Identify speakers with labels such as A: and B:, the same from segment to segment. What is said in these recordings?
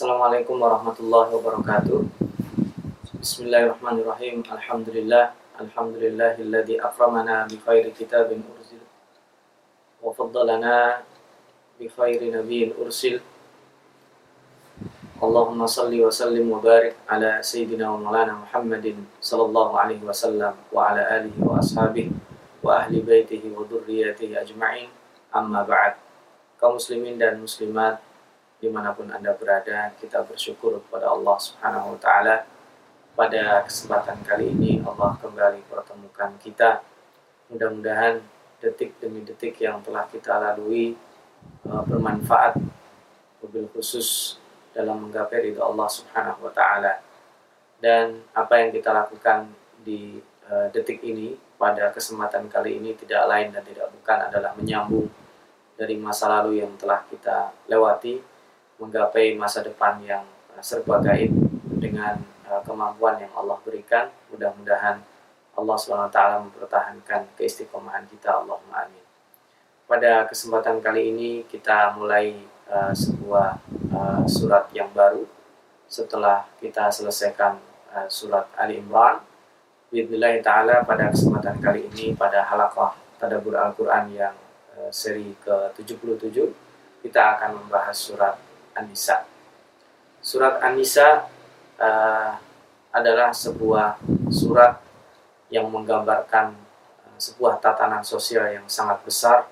A: Assalamualaikum warahmatullahi wabarakatuh. Bismillahirrahmanirrahim. Alhamdulillah. Alhamdulillahilladzi akramana bi khairi kitabin urzil wa faddalana bi khairi nabiyyin ursil. Allahumma salli wa sallim wa barik ala sayyidina wa maulana Muhammadin sallallahu alaihi wasallam wa ala alihi wa ashabihi wa ahli baitihi wa dhurriyyatihi ajma'in. Amma ba'd. Kaum muslimin dan muslimat di mana pun anda berada, kita bersyukur kepada Allah Subhanahu wa Ta'ala. Pada kesempatan kali ini, Allah kembali pertemukan kita. Mudah-mudahan detik demi detik yang telah kita lalui uh, bermanfaat, mobil khusus dalam menggapai ridho Allah Subhanahu wa taala. Dan apa yang kita lakukan di uh, detik ini pada kesempatan kali ini tidak lain dan tidak bukan adalah menyambung dari masa lalu yang telah kita lewati menggapai masa depan yang uh, serba gaib dengan uh, kemampuan yang Allah berikan. Mudah-mudahan Allah SWT mempertahankan keistiqomahan kita. Allahumma amin. Pada kesempatan kali ini kita mulai uh, sebuah surat yang baru setelah kita selesaikan surat Ali Imran. Bismillah ta'ala pada kesempatan kali ini pada halaqah Tadabur Al-Quran yang seri ke-77 kita akan membahas surat An-Nisa. Surat An-Nisa uh, adalah sebuah surat yang menggambarkan uh, sebuah tatanan sosial yang sangat besar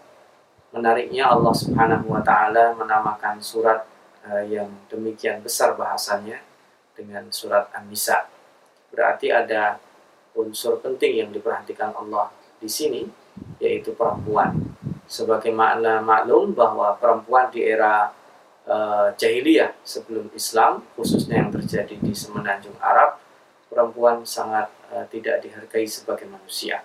A: Menariknya Allah Subhanahu wa taala menamakan surat uh, yang demikian besar bahasanya dengan surat An-Nisa. Berarti ada unsur penting yang diperhatikan Allah di sini yaitu perempuan. Sebagai makna maklum bahwa perempuan di era uh, jahiliyah sebelum Islam khususnya yang terjadi di semenanjung Arab perempuan sangat uh, tidak dihargai sebagai manusia.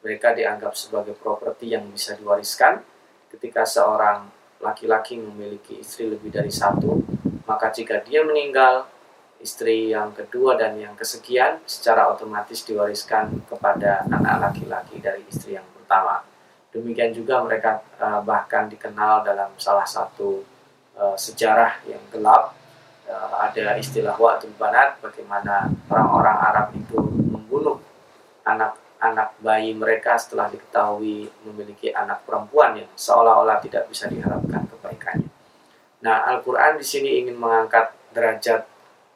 A: Mereka dianggap sebagai properti yang bisa diwariskan ketika seorang laki-laki memiliki istri lebih dari satu, maka jika dia meninggal, istri yang kedua dan yang kesekian secara otomatis diwariskan kepada anak laki-laki dari istri yang pertama. Demikian juga mereka uh, bahkan dikenal dalam salah satu uh, sejarah yang gelap. Uh, ada istilah waktu banat, bagaimana orang-orang Arab itu membunuh anak anak bayi mereka setelah diketahui memiliki anak perempuan yang seolah-olah tidak bisa diharapkan kebaikannya. Nah, Al-Quran di sini ingin mengangkat derajat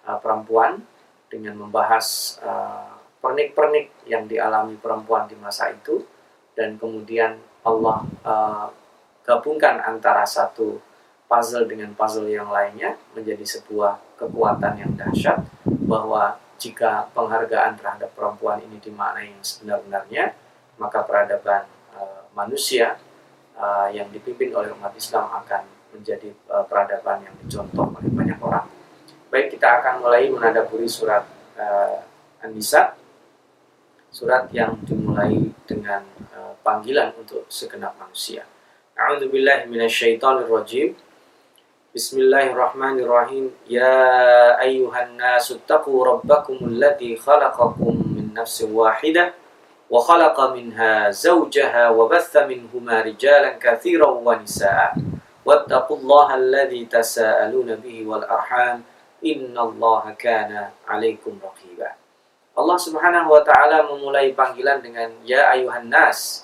A: uh, perempuan dengan membahas uh, pernik-pernik yang dialami perempuan di masa itu dan kemudian Allah uh, gabungkan antara satu puzzle dengan puzzle yang lainnya menjadi sebuah kekuatan yang dahsyat bahwa jika penghargaan terhadap perempuan ini dimaknai sebenar-benarnya, maka peradaban uh, manusia uh, yang dipimpin oleh umat Islam akan menjadi uh, peradaban yang dicontoh oleh banyak orang. Baik, kita akan mulai menadaburi surat uh, An-Nisa, surat yang dimulai dengan uh, panggilan untuk segenap manusia. A'udzubillahi minasyaitonirrajim. Bismillahirrahmanirrahim. Ya ayyuhan nasu taqu rabbakum alladhi khalaqakum min nafsin wahidah wa khalaqa minha zawjaha wa batha minhuma rijalan katsiran wa nisaa. Wattaqullaha alladhi tasaaluna bihi wal arham. Innallaha kana 'alaikum raqiba. Allah Subhanahu wa taala memulai panggilan dengan ya ayyuhan nas.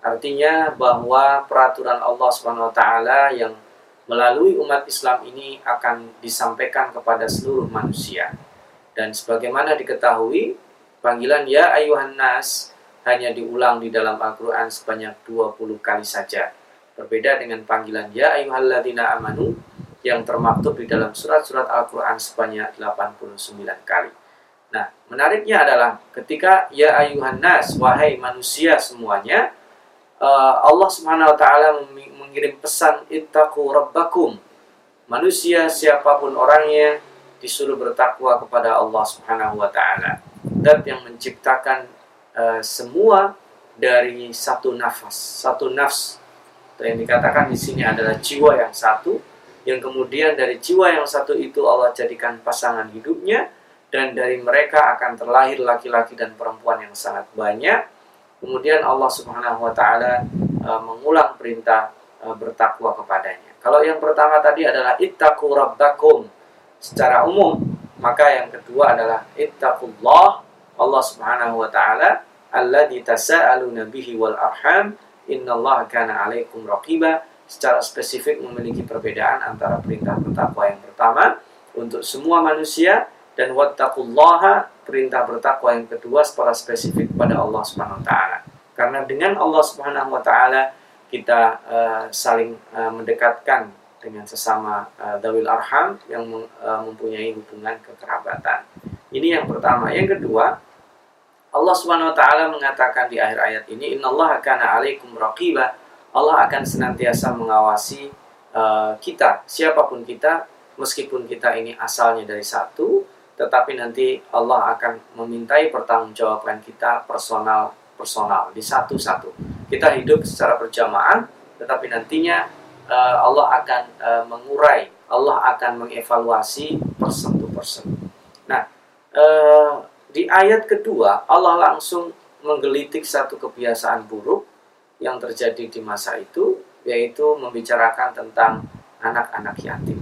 A: Artinya bahwa peraturan Allah Subhanahu wa taala yang melalui umat Islam ini akan disampaikan kepada seluruh manusia. Dan sebagaimana diketahui, panggilan ya ayuhan nas hanya diulang di dalam Al-Quran sebanyak 20 kali saja. Berbeda dengan panggilan ya ayuhalladzina amanu yang termaktub di dalam surat-surat Al-Quran sebanyak 89 kali. Nah, menariknya adalah ketika ya ayuhan nas, wahai manusia semuanya, uh, Allah Subhanahu wa taala mengirim pesan ittaqu rabbakum. Manusia siapa pun orangnya disuruh bertakwa kepada Allah Subhanahu wa taala. Dan yang menciptakan uh, semua dari satu nafas, satu nafs. Yang dikatakan di sini adalah jiwa yang satu, yang kemudian dari jiwa yang satu itu Allah jadikan pasangan hidupnya dan dari mereka akan terlahir laki-laki dan perempuan yang sangat banyak Kemudian Allah Subhanahu wa taala uh, mengulang perintah uh, bertakwa kepadanya. Kalau yang pertama tadi adalah ittaqu rabbakum. secara umum. Maka yang kedua adalah ittaqullah Allah Subhanahu wa taala alladzi tasaaluna bihi wal arham innallaha kana 'alaikum raqiba secara spesifik memiliki perbedaan antara perintah bertakwa yang pertama untuk semua manusia dan wattaqullaha perintah bertakwa yang kedua secara spesifik pada Allah Subhanahu wa taala. Karena dengan Allah Subhanahu wa taala kita uh, saling uh, mendekatkan dengan sesama uh, dawil arham yang uh, mempunyai hubungan kekerabatan. Ini yang pertama. Yang kedua, Allah Subhanahu wa taala mengatakan di akhir ayat ini, "Innallaha kana 'alaikum raqiba." Allah akan senantiasa mengawasi uh, kita, siapa pun kita, meskipun kita ini asalnya dari satu, tetapi nanti Allah akan memintai pertanggungjawaban kita personal personal di satu-satu. Kita hidup secara berjamaah, tetapi nantinya uh, Allah akan uh, mengurai, Allah akan mengevaluasi person to person. Nah, uh, di ayat kedua Allah langsung menggelitik satu kebiasaan buruk yang terjadi di masa itu, yaitu membicarakan tentang anak-anak yatim.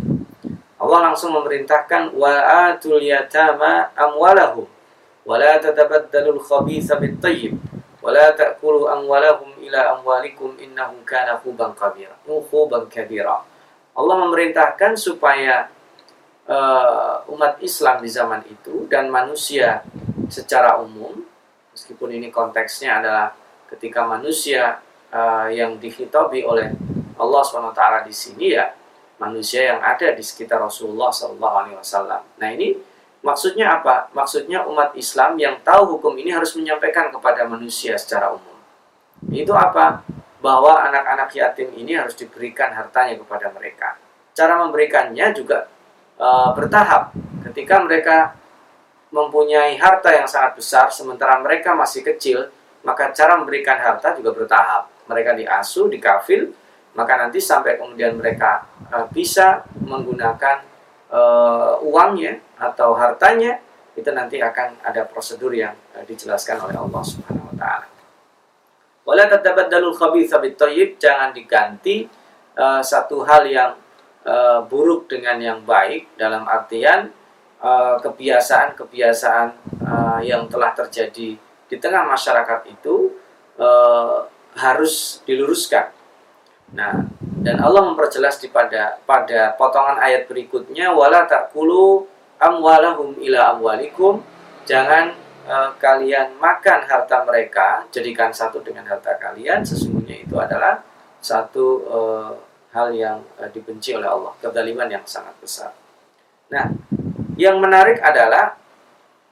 A: Allah langsung memerintahkan wa atul yatama amwalahum wa la tatabaddalul khabitha bit ولا تأكلوا أموالهم إلى أموالكم innahu kana huban kabira oh, huban kabira Allah memerintahkan supaya uh, umat Islam di zaman itu dan manusia secara umum meskipun ini konteksnya adalah ketika manusia uh, yang dihitobi oleh Allah SWT di sini ya manusia yang ada di sekitar Rasulullah SAW. Nah ini Maksudnya apa? Maksudnya umat Islam yang tahu hukum ini harus menyampaikan kepada manusia secara umum. Itu apa? Bahwa anak-anak yatim ini harus diberikan hartanya kepada mereka. Cara memberikannya juga e, bertahap. Ketika mereka mempunyai harta yang sangat besar, sementara mereka masih kecil, maka cara memberikan harta juga bertahap. Mereka diasuh, dikafil, maka nanti sampai kemudian mereka e, bisa menggunakan uh, uangnya atau hartanya itu nanti akan ada prosedur yang uh, dijelaskan oleh Allah Subhanahu wa taala. Wala tatabaddalul khabitha bit jangan diganti uh, satu hal yang uh, buruk dengan yang baik dalam artian kebiasaan-kebiasaan uh, uh, yang telah terjadi di tengah masyarakat itu uh, harus diluruskan. Nah, dan Allah memperjelas di pada pada potongan ayat berikutnya wala takulu amwalahum ila amwalikum jangan uh, kalian makan harta mereka jadikan satu dengan harta kalian sesungguhnya itu adalah satu uh, hal yang uh, dibenci oleh Allah kedaliman yang sangat besar. Nah, yang menarik adalah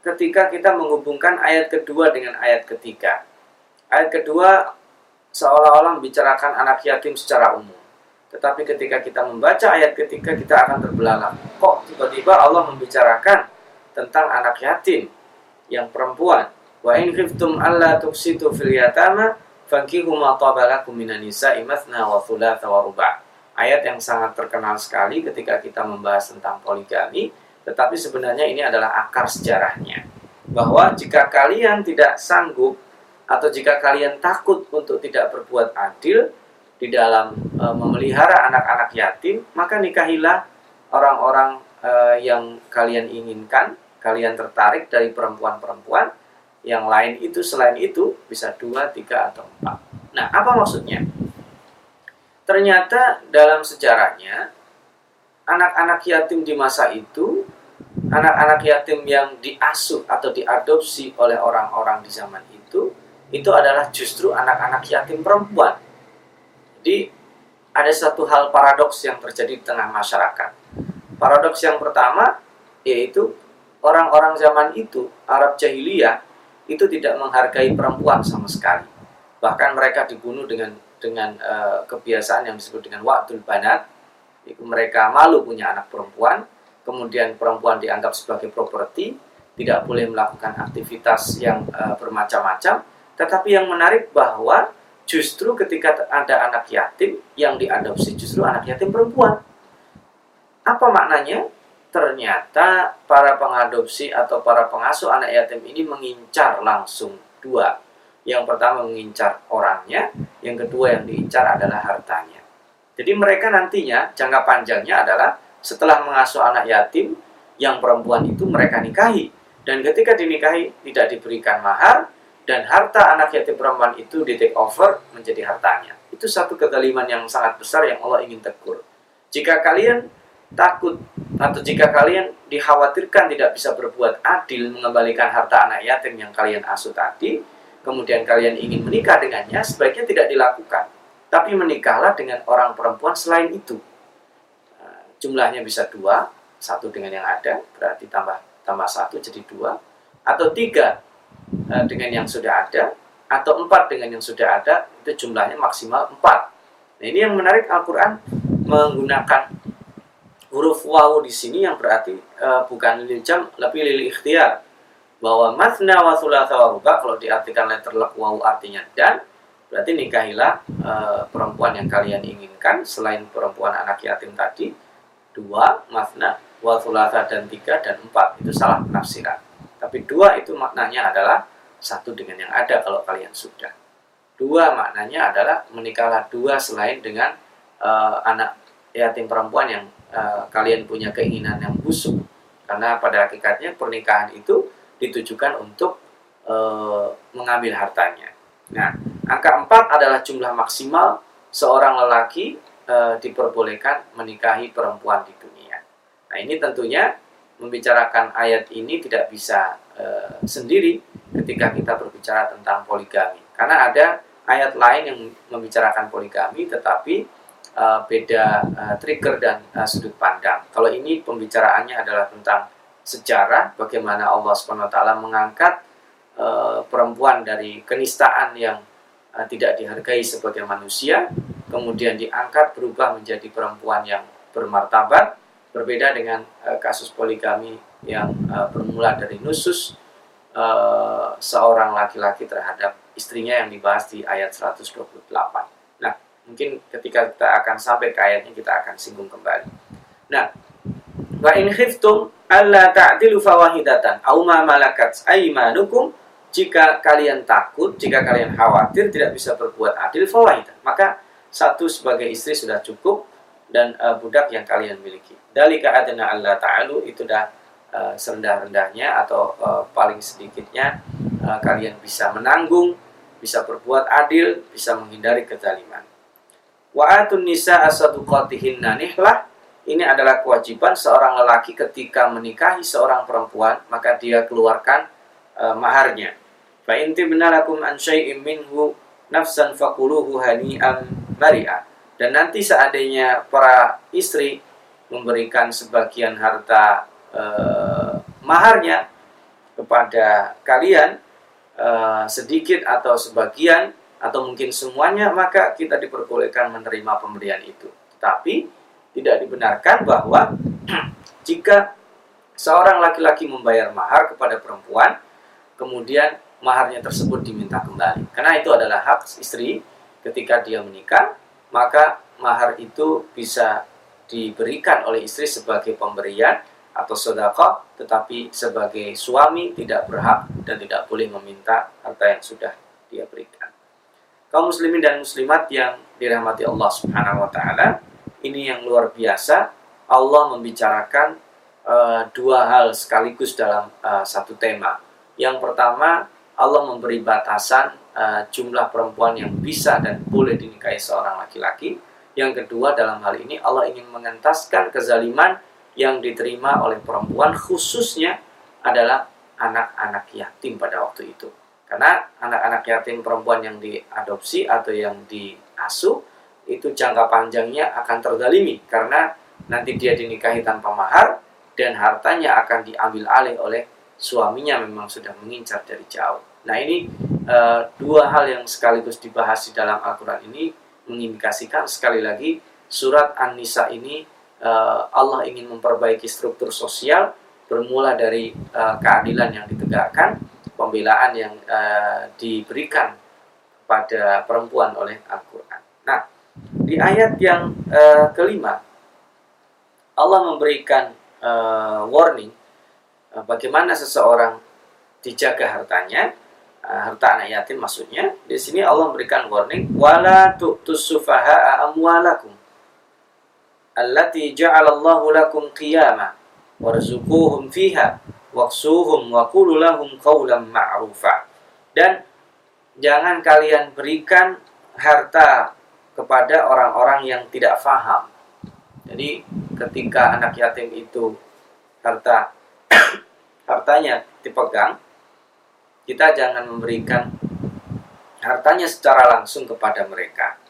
A: ketika kita menghubungkan ayat kedua dengan ayat ketiga. Ayat kedua seolah-olah membicarakan anak yatim secara umum. Tetapi ketika kita membaca ayat ketiga kita akan terbelalak. Kok tiba-tiba Allah membicarakan tentang anak yatim yang perempuan. Wa in khiftum alla tuksitu fil yatama fankihu ma tabalakum minan nisa'i mathna wa thulatha wa ruba'. Ayat yang sangat terkenal sekali ketika kita membahas tentang poligami, tetapi sebenarnya ini adalah akar sejarahnya. Bahwa jika kalian tidak sanggup atau jika kalian takut untuk tidak berbuat adil, di dalam e, memelihara anak-anak yatim, maka nikahilah orang-orang e, yang kalian inginkan, kalian tertarik dari perempuan-perempuan yang lain itu selain itu bisa dua, tiga atau empat. Nah, apa maksudnya? Ternyata dalam sejarahnya anak-anak yatim di masa itu, anak-anak yatim yang diasuh atau diadopsi oleh orang-orang di zaman itu, itu adalah justru anak-anak yatim perempuan jadi ada satu hal paradoks yang terjadi di tengah masyarakat. Paradoks yang pertama yaitu orang-orang zaman itu, Arab jahiliyah, itu tidak menghargai perempuan sama sekali. Bahkan mereka dibunuh dengan dengan uh, kebiasaan yang disebut dengan waktu banat. Itu mereka malu punya anak perempuan, kemudian perempuan dianggap sebagai properti, tidak boleh melakukan aktivitas yang uh, bermacam-macam. Tetapi yang menarik bahwa justru ketika ada anak yatim yang diadopsi justru anak yatim perempuan. Apa maknanya? Ternyata para pengadopsi atau para pengasuh anak yatim ini mengincar langsung dua. Yang pertama mengincar orangnya, yang kedua yang diincar adalah hartanya. Jadi mereka nantinya jangka panjangnya adalah setelah mengasuh anak yatim, yang perempuan itu mereka nikahi dan ketika dinikahi tidak diberikan mahar dan harta anak yatim perempuan itu di take over menjadi hartanya. Itu satu kezaliman yang sangat besar yang Allah ingin tegur. Jika kalian takut atau jika kalian dikhawatirkan tidak bisa berbuat adil mengembalikan harta anak yatim yang kalian asuh tadi, kemudian kalian ingin menikah dengannya, sebaiknya tidak dilakukan. Tapi menikahlah dengan orang perempuan selain itu. Nah, jumlahnya bisa dua, satu dengan yang ada, berarti tambah tambah satu jadi dua, atau tiga Eh, dengan yang sudah ada atau empat dengan yang sudah ada itu jumlahnya maksimal empat. Nah ini yang menarik Al-Quran menggunakan huruf wawu di sini yang berarti uh, bukan lil jam tapi lil ikhtiar. Bahwa masna wa thulatha wa ruba kalau diartikan letter lek wawu artinya dan berarti nikahilah uh, perempuan yang kalian inginkan selain perempuan anak yatim tadi. Dua masna wa thulatha dan tiga dan empat. Itu salah penafsiran. Tapi dua itu maknanya adalah satu dengan yang ada kalau kalian sudah. Dua maknanya adalah menikahlah dua selain dengan uh, anak yatim perempuan yang uh, kalian punya keinginan yang busuk. Karena pada hakikatnya pernikahan itu ditujukan untuk uh, mengambil hartanya. Nah, angka empat adalah jumlah maksimal seorang lelaki uh, diperbolehkan menikahi perempuan di dunia. Nah, ini tentunya membicarakan ayat ini tidak bisa uh, sendiri ketika kita berbicara tentang poligami. Karena ada ayat lain yang membicarakan poligami tetapi uh, beda uh, trigger dan uh, sudut pandang. Kalau ini pembicaraannya adalah tentang sejarah bagaimana Allah SWT mengangkat uh, perempuan dari kenistaan yang uh, tidak dihargai sebagai manusia kemudian diangkat berubah menjadi perempuan yang bermartabat Berbeda dengan uh, kasus poligami yang uh, bermula dari nusus uh, seorang laki-laki terhadap istrinya yang dibahas di ayat 128. Nah, mungkin ketika kita akan sampai ke ayatnya kita akan singgung kembali. Nah, wa in khiftum alla ta'dilu fawahidatan aw ma malakat aymanukum jika kalian takut, jika kalian khawatir tidak bisa berbuat adil fawahidah, maka satu sebagai istri sudah cukup dan uh, budak yang kalian miliki. Dalika adna Allah ta'alu itu dah uh, serendah-rendahnya atau uh, paling sedikitnya uh, kalian bisa menanggung, bisa berbuat adil, bisa menghindari kezaliman. Wa atun nisa asaduqatihinna nihlah ini adalah kewajiban seorang lelaki ketika menikahi seorang perempuan maka dia keluarkan uh, maharnya. Fa inti benalakum an syai'im minhu nafsan fakuluhu hani'an mari'ah dan nanti seandainya para istri memberikan sebagian harta eh, maharnya kepada kalian eh, sedikit atau sebagian atau mungkin semuanya maka kita diperbolehkan menerima pemberian itu. Tapi tidak dibenarkan bahwa jika seorang laki-laki membayar mahar kepada perempuan kemudian maharnya tersebut diminta kembali. Karena itu adalah hak istri ketika dia menikah maka mahar itu bisa diberikan oleh istri sebagai pemberian atau sedekah, tetapi sebagai suami tidak berhak dan tidak boleh meminta harta yang sudah dia berikan. Kaum muslimin dan muslimat yang dirahmati Allah Subhanahu wa taala, ini yang luar biasa. Allah membicarakan uh, dua hal sekaligus dalam uh, satu tema. Yang pertama, Allah memberi batasan uh, jumlah perempuan yang bisa dan boleh dinikahi seorang laki-laki. Yang kedua dalam hal ini Allah ingin mengentaskan kezaliman yang diterima oleh perempuan khususnya adalah anak-anak yatim pada waktu itu. Karena anak-anak yatim perempuan yang diadopsi atau yang diasuh itu jangka panjangnya akan terdalimi karena nanti dia dinikahi tanpa mahar dan hartanya akan diambil alih oleh suaminya memang sudah mengincar dari jauh. Nah ini uh, dua hal yang sekaligus dibahas di dalam Al-Quran ini mengindikasikan sekali lagi surat An-Nisa ini uh, Allah ingin memperbaiki struktur sosial bermula dari uh, keadilan yang ditegakkan, pembelaan yang uh, diberikan pada perempuan oleh Al-Quran. Nah, di ayat yang uh, kelima, Allah memberikan uh, warning uh, bagaimana seseorang dijaga hartanya Ah, harta anak yatim maksudnya di sini Allah memberikan warning wala tu'tus sufaha amwalakum allati ja'alallahu lakum qiyama warzuquhum fiha waksuhum wa qulu lahum qawlan ma'rufa. Dan jangan kalian berikan harta kepada orang-orang yang tidak faham. Jadi ketika anak yatim itu harta hartanya dipegang, kita jangan memberikan hartanya secara langsung kepada mereka.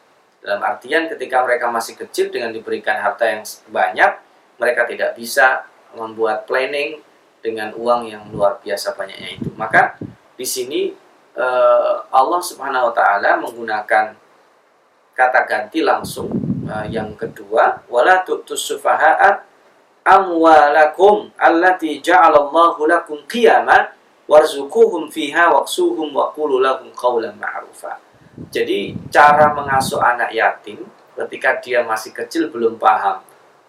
A: Dalam artian ketika mereka masih kecil dengan diberikan harta yang banyak, mereka tidak bisa membuat planning dengan uang yang luar biasa banyaknya itu. Maka di sini eh, Allah Subhanahu wa taala menggunakan kata ganti langsung eh, yang kedua wala tu'tus sufaha'a amwalakum allati ja'alallahu lakum qiyama warzuquhum fiha waqsuhum wa qulu lahum qawlan ma'rufa. Jadi cara mengasuh anak yatim ketika dia masih kecil belum paham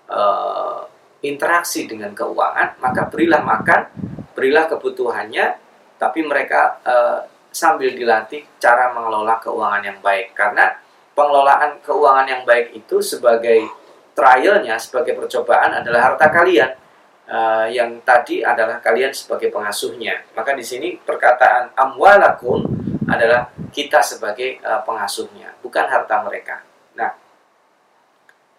A: uh, interaksi dengan keuangan, maka berilah makan, berilah kebutuhannya, tapi mereka uh, sambil dilatih cara mengelola keuangan yang baik. Karena pengelolaan keuangan yang baik itu sebagai trialnya, sebagai percobaan adalah harta kalian. Uh, yang tadi adalah kalian sebagai pengasuhnya. Maka di sini perkataan amwalakum adalah kita sebagai uh, pengasuhnya, bukan harta mereka. Nah,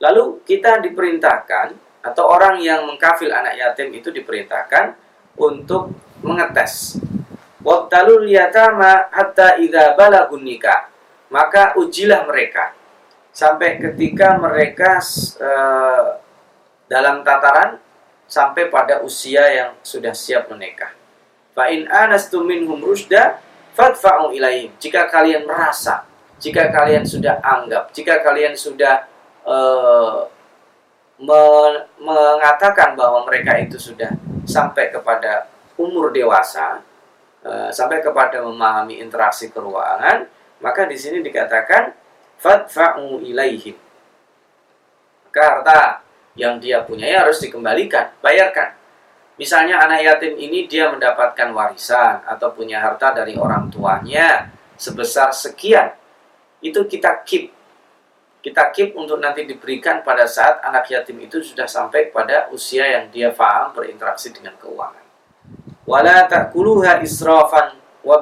A: lalu kita diperintahkan atau orang yang mengkafil anak yatim itu diperintahkan untuk mengetes. Yatama hatta idza balagun. Maka ujilah mereka sampai ketika mereka uh, dalam tataran sampai pada usia yang sudah siap menikah. Fa in anastum minhum rusda fadfa'u ilaihim. Jika kalian merasa, jika kalian sudah anggap, jika kalian sudah uh, me mengatakan bahwa mereka itu sudah sampai kepada umur dewasa, uh, sampai kepada memahami interaksi keuangan, maka di sini dikatakan fadfa'u ilaihim. Maka harta yang dia punya ya harus dikembalikan, bayarkan. Misalnya anak yatim ini dia mendapatkan warisan atau punya harta dari orang tuanya sebesar sekian. Itu kita keep. Kita keep untuk nanti diberikan pada saat anak yatim itu sudah sampai pada usia yang dia paham berinteraksi dengan keuangan. Wala ta'kuluha israfan wa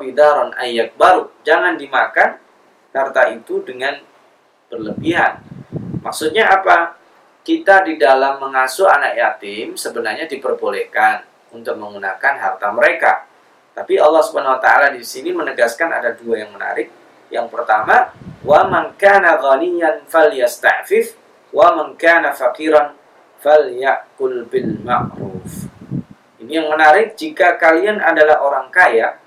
A: ayyak baru. Jangan dimakan harta itu dengan berlebihan. Maksudnya apa? Kita di dalam mengasuh anak yatim sebenarnya diperbolehkan untuk menggunakan harta mereka. Tapi Allah Subhanahu wa taala di sini menegaskan ada dua yang menarik. Yang pertama, wa man kana ghaniyan falyasta'fif wa man kana faqiran falyakul bil ma'ruf. Ini yang menarik jika kalian adalah orang kaya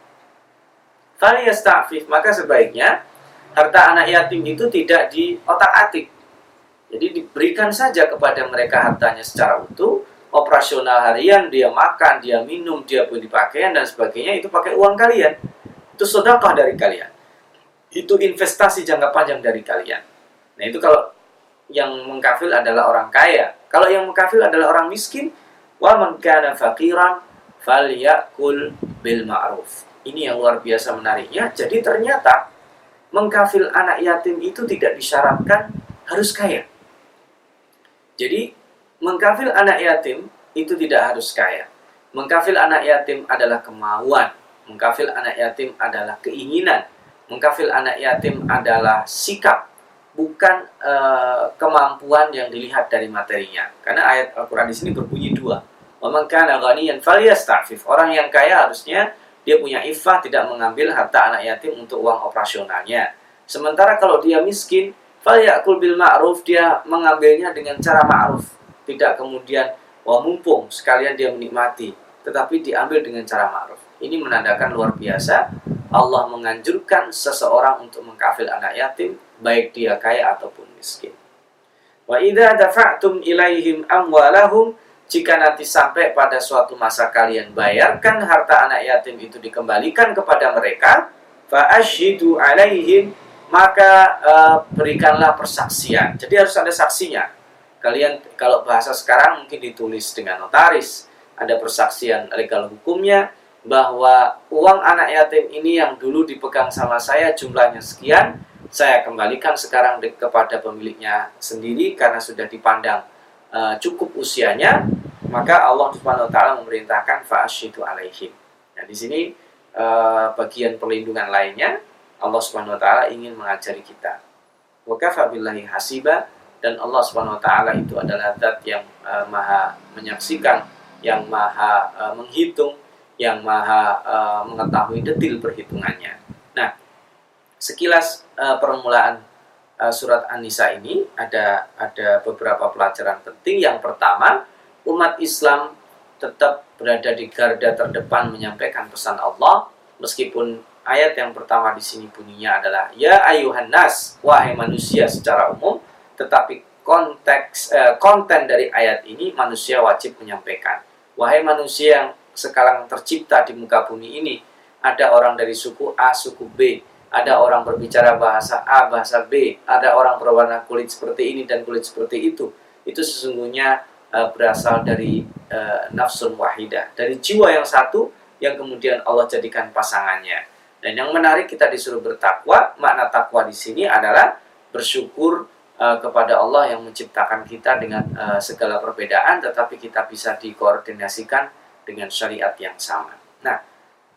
A: falyasta'fif maka sebaiknya harta anak yatim itu tidak diotak-atik jadi diberikan saja kepada mereka hartanya secara utuh, operasional harian, dia makan, dia minum, dia beli pakaian dan sebagainya itu pakai uang kalian. Itu sedekah dari kalian. Itu investasi jangka panjang dari kalian. Nah itu kalau yang mengkafil adalah orang kaya. Kalau yang mengkafil adalah orang miskin, wa man kana faqiran falyakul bil ma'ruf. Ini yang luar biasa menariknya. Jadi ternyata mengkafil anak yatim itu tidak disyaratkan harus kaya. Jadi mengkafil anak yatim itu tidak harus kaya. Mengkafil anak yatim adalah kemauan. Mengkafil anak yatim adalah keinginan. Mengkafil anak yatim adalah sikap, bukan uh, kemampuan yang dilihat dari materinya. Karena ayat Al-Quran di sini berbunyi dua. Memangkana ghaniyan faliyastafif. Orang yang kaya harusnya dia punya ifah tidak mengambil harta anak yatim untuk uang operasionalnya. Sementara kalau dia miskin, Falyakul bil ma'ruf dia mengambilnya dengan cara ma'ruf, tidak kemudian wah mumpung sekalian dia menikmati, tetapi diambil dengan cara ma'ruf. Ini menandakan luar biasa Allah menganjurkan seseorang untuk mengkafil anak yatim baik dia kaya ataupun miskin. Wa idza dafa'tum ilaihim amwalahum jika nanti sampai pada suatu masa kalian bayarkan harta anak yatim itu dikembalikan kepada mereka fa ashidu alaihim maka uh, berikanlah persaksian. Jadi harus ada saksinya. Kalian kalau bahasa sekarang mungkin ditulis dengan notaris, ada persaksian legal hukumnya bahwa uang anak yatim ini yang dulu dipegang sama saya jumlahnya sekian, saya kembalikan sekarang kepada pemiliknya sendiri karena sudah dipandang uh, cukup usianya, maka Allah Subhanahu wa taala memerintahkan fa'asyidu alaihim. Nah, di sini uh, bagian perlindungan lainnya Allah Subhanahu wa taala ingin mengajari kita. Wa kafa billahi hasiba dan Allah Subhanahu wa taala itu adalah zat yang uh, maha menyaksikan, yang maha uh, menghitung, yang maha uh, mengetahui detil perhitungannya. Nah, sekilas uh, permulaan surat An-Nisa ini ada ada beberapa pelajaran penting. Yang pertama, umat Islam tetap berada di garda terdepan menyampaikan pesan Allah meskipun ayat yang pertama di sini bunyinya adalah ya ayuhan nas wahai manusia secara umum tetapi konteks eh, konten dari ayat ini manusia wajib menyampaikan wahai manusia yang sekarang tercipta di muka bumi ini ada orang dari suku A suku B ada orang berbicara bahasa A bahasa B ada orang berwarna kulit seperti ini dan kulit seperti itu itu sesungguhnya uh, berasal dari uh, nafsun wahidah, dari jiwa yang satu yang kemudian Allah jadikan pasangannya. Dan yang menarik kita disuruh bertakwa, makna takwa di sini adalah bersyukur uh, kepada Allah yang menciptakan kita dengan uh, segala perbedaan, tetapi kita bisa dikoordinasikan dengan syariat yang sama. Nah,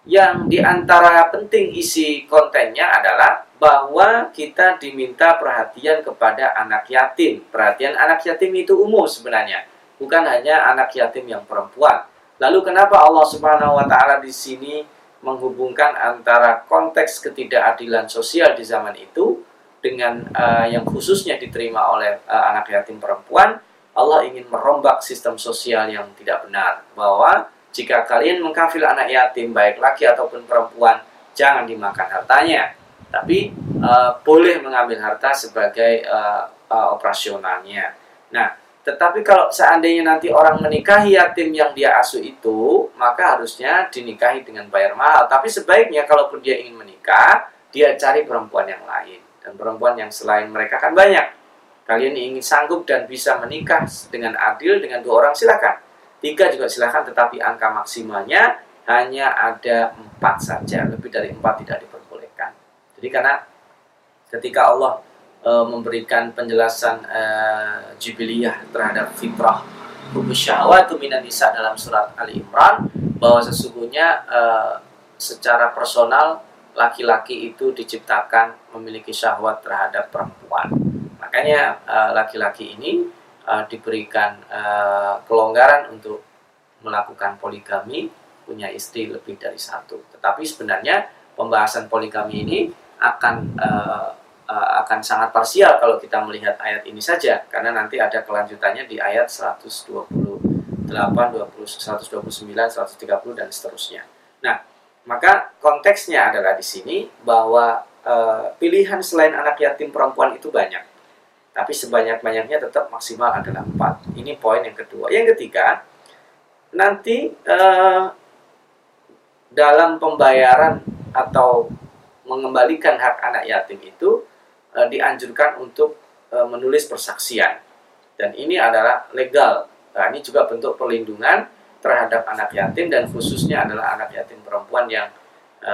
A: yang di antara penting isi kontennya adalah bahwa kita diminta perhatian kepada anak yatim. Perhatian anak yatim itu umum sebenarnya bukan hanya anak yatim yang perempuan. Lalu kenapa Allah Subhanahu wa taala di sini menghubungkan antara konteks ketidakadilan sosial di zaman itu dengan uh, yang khususnya diterima oleh uh, anak yatim perempuan? Allah ingin merombak sistem sosial yang tidak benar bahwa jika kalian mengkafil anak yatim baik laki ataupun perempuan jangan dimakan hartanya tapi uh, boleh mengambil harta sebagai uh, uh, operasionalnya. Nah, tetapi kalau seandainya nanti orang menikahi yatim yang dia asuh itu, maka harusnya dinikahi dengan bayar mahal. Tapi sebaiknya kalaupun dia ingin menikah, dia cari perempuan yang lain. Dan perempuan yang selain mereka kan banyak. Kalian ingin sanggup dan bisa menikah dengan adil dengan dua orang silakan. Tiga juga silakan, tetapi angka maksimalnya hanya ada empat saja. Lebih dari empat tidak diperbolehkan. Jadi karena ketika Allah e, memberikan penjelasan e, jubiliyah terhadap fitrah syahwat minan nisa dalam surat Ali Imran bahwa sesungguhnya e, secara personal laki-laki itu diciptakan memiliki syahwat terhadap perempuan. Makanya laki-laki ini e, diberikan e, kelonggaran untuk melakukan poligami, punya istri lebih dari satu. Tetapi sebenarnya pembahasan poligami ini akan e, uh, akan sangat parsial kalau kita melihat ayat ini saja karena nanti ada kelanjutannya di ayat 128, 20, 129, 130 dan seterusnya. Nah, maka konteksnya adalah di sini bahwa uh, pilihan selain anak yatim perempuan itu banyak. Tapi sebanyak-banyaknya tetap maksimal adalah empat. Ini poin yang kedua. Yang ketiga, nanti uh, dalam pembayaran atau mengembalikan hak anak yatim itu e, dianjurkan untuk e, menulis persaksian. Dan ini adalah legal. Nah, ini juga bentuk perlindungan terhadap anak yatim dan khususnya adalah anak yatim perempuan yang e,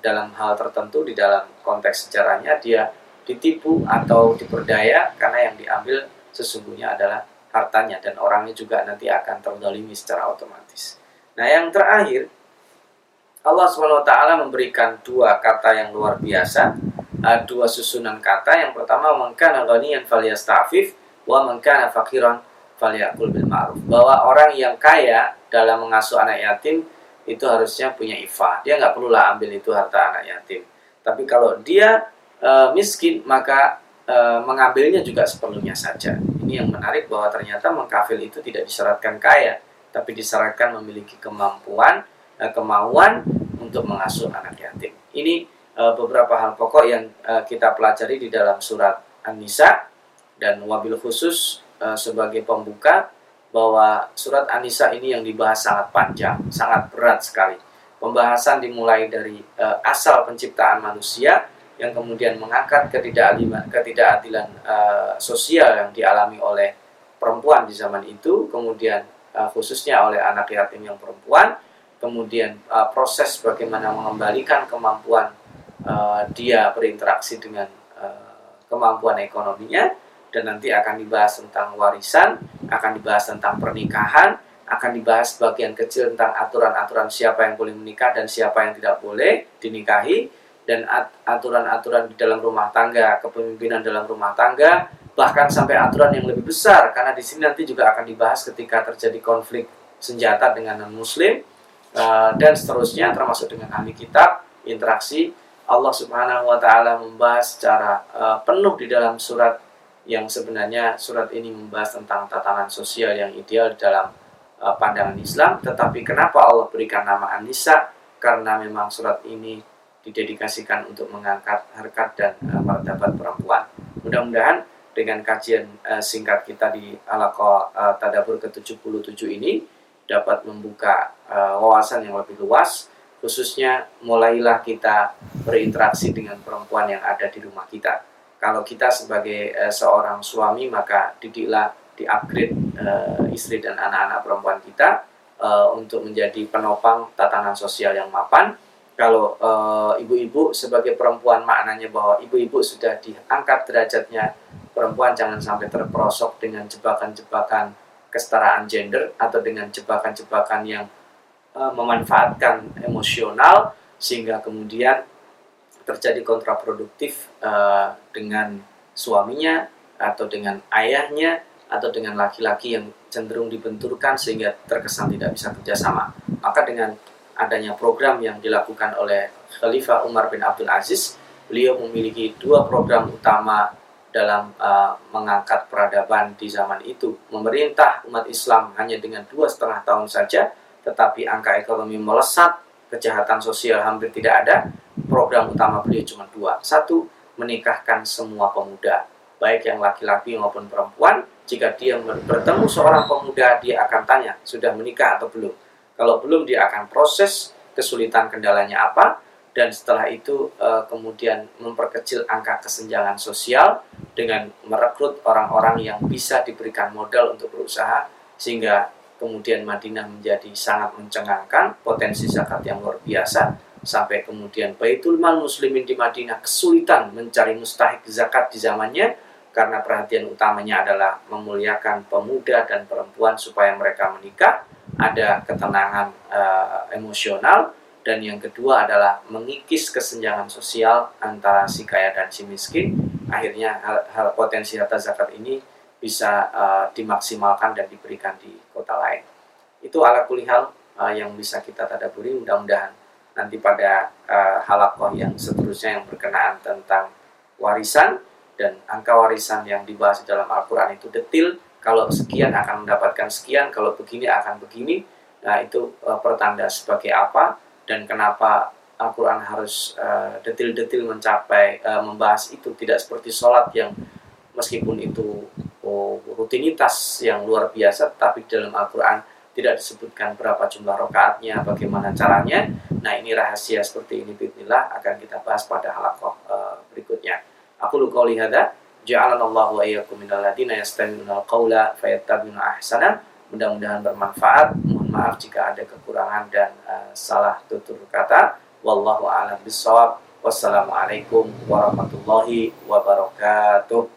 A: dalam hal tertentu di dalam konteks sejarahnya dia ditipu atau diperdaya karena yang diambil sesungguhnya adalah hartanya dan orangnya juga nanti akan terdolimi secara otomatis. Nah yang terakhir Allah swt memberikan dua kata yang luar biasa uh, dua susunan kata. Yang pertama mengkana ghaniyan falyastafif wa mengkana fakiran falyakul bil ma'ruf. Bahwa orang yang kaya dalam mengasuh anak yatim itu harusnya punya ifa. Dia nggak perlulah ambil itu harta anak yatim. Tapi kalau dia uh, miskin maka uh, mengambilnya juga seperlunya saja. Ini yang menarik bahwa ternyata mengkafil itu tidak disyaratkan kaya, tapi disyaratkan memiliki kemampuan, kemauan untuk mengasuh anak yatim. Ini uh, beberapa hal pokok yang uh, kita pelajari di dalam surat An-Nisa dan wabil khusus uh, sebagai pembuka bahwa surat An-Nisa ini yang dibahas sangat panjang, sangat berat sekali. Pembahasan dimulai dari uh, asal penciptaan manusia yang kemudian mengangkat ketidakadilan, ketidakadilan uh, sosial yang dialami oleh perempuan di zaman itu, kemudian uh, khususnya oleh anak yatim yang perempuan, kemudian uh, proses bagaimana mengembalikan kemampuan uh, dia berinteraksi dengan uh, kemampuan ekonominya. Dan nanti akan dibahas tentang warisan, akan dibahas tentang pernikahan akan dibahas bagian kecil tentang aturan-aturan siapa yang boleh menikah dan siapa yang tidak boleh dinikahi. Dan aturan-aturan di dalam rumah tangga, kepemimpinan dalam rumah tangga, bahkan sampai aturan yang lebih besar. Karena di sini nanti juga akan dibahas ketika terjadi konflik senjata dengan non muslim uh, dan seterusnya termasuk dengan ahli kitab, interaksi Allah Subhanahu wa taala membahas secara uh, penuh di dalam surat yang sebenarnya surat ini membahas tentang tatanan sosial yang ideal dalam uh, pandangan Islam, tetapi kenapa Allah berikan nama An-Nisa? Karena memang surat ini didedikasikan untuk mengangkat harkat dan uh, martabat perempuan. Mudah-mudahan dengan kajian uh, singkat kita di Alaqa uh, Tadabur ke-77 ini dapat membuka uh, wawasan yang lebih luas khususnya mulailah kita berinteraksi dengan perempuan yang ada di rumah kita. Kalau kita sebagai uh, seorang suami maka didiklah di-upgrade uh, istri dan anak-anak perempuan kita uh, untuk menjadi penopang tatanan sosial yang mapan kalau eh, ibu-ibu uh, sebagai perempuan maknanya bahwa ibu-ibu sudah diangkat derajatnya perempuan jangan sampai terperosok dengan jebakan-jebakan kesetaraan gender atau dengan jebakan-jebakan yang uh, memanfaatkan emosional sehingga kemudian terjadi kontraproduktif uh, dengan suaminya atau dengan ayahnya atau dengan laki-laki yang cenderung dibenturkan sehingga terkesan tidak bisa kerjasama maka dengan adanya program yang dilakukan oleh Khalifah Umar bin Abdul Aziz. Beliau memiliki dua program utama dalam uh, mengangkat peradaban di zaman itu. Memerintah umat Islam hanya dengan dua setengah tahun saja, tetapi angka ekonomi melesat, kejahatan sosial hampir tidak ada. Program utama beliau cuma dua. Satu, menikahkan semua pemuda, baik yang laki-laki maupun perempuan. Jika dia bertemu seorang pemuda, dia akan tanya, sudah menikah atau belum? Kalau belum dia akan proses kesulitan kendalanya apa dan setelah itu uh, kemudian memperkecil angka kesenjangan sosial dengan merekrut orang-orang yang bisa diberikan modal untuk berusaha sehingga kemudian Madinah menjadi sangat mencengangkan potensi zakat yang luar biasa sampai kemudian Baitul Mal Muslimin di Madinah kesulitan mencari mustahik zakat di zamannya karena perhatian utamanya adalah memuliakan pemuda dan perempuan supaya mereka menikah ada ketenangan uh, emosional dan yang kedua adalah mengikis kesenjangan sosial antara si kaya dan si miskin. Akhirnya hal, hal potensi harta zakat ini bisa uh, dimaksimalkan dan diberikan di kota lain. Itu ala kulihal uh, yang bisa kita tadaburi. Mudah-mudahan nanti pada uh, halakoh yang seterusnya yang berkenaan tentang warisan dan angka warisan yang dibahas dalam Al-Quran itu detil. Kalau sekian akan mendapatkan sekian, kalau begini akan begini. Nah, itu uh, pertanda sebagai apa dan kenapa Al-Quran harus uh, detil-detil mencapai uh, membahas itu tidak seperti sholat yang meskipun itu oh, rutinitas yang luar biasa tapi dalam Al-Quran tidak disebutkan berapa jumlah rokaatnya, bagaimana caranya. Nah ini rahasia seperti ini, Bismillah akan kita bahas pada halakoh uh, berikutnya. Aku luka lihada. Ja'alanallahu wa iyyakum minal ladina yastami'una al-qawla fayattabi'una ahsana. Mudah-mudahan bermanfaat. Maaf jika ada kekurangan dan uh, salah tutur kata. Wallahu a'lam bishawab. Wassalamualaikum warahmatullahi wabarakatuh.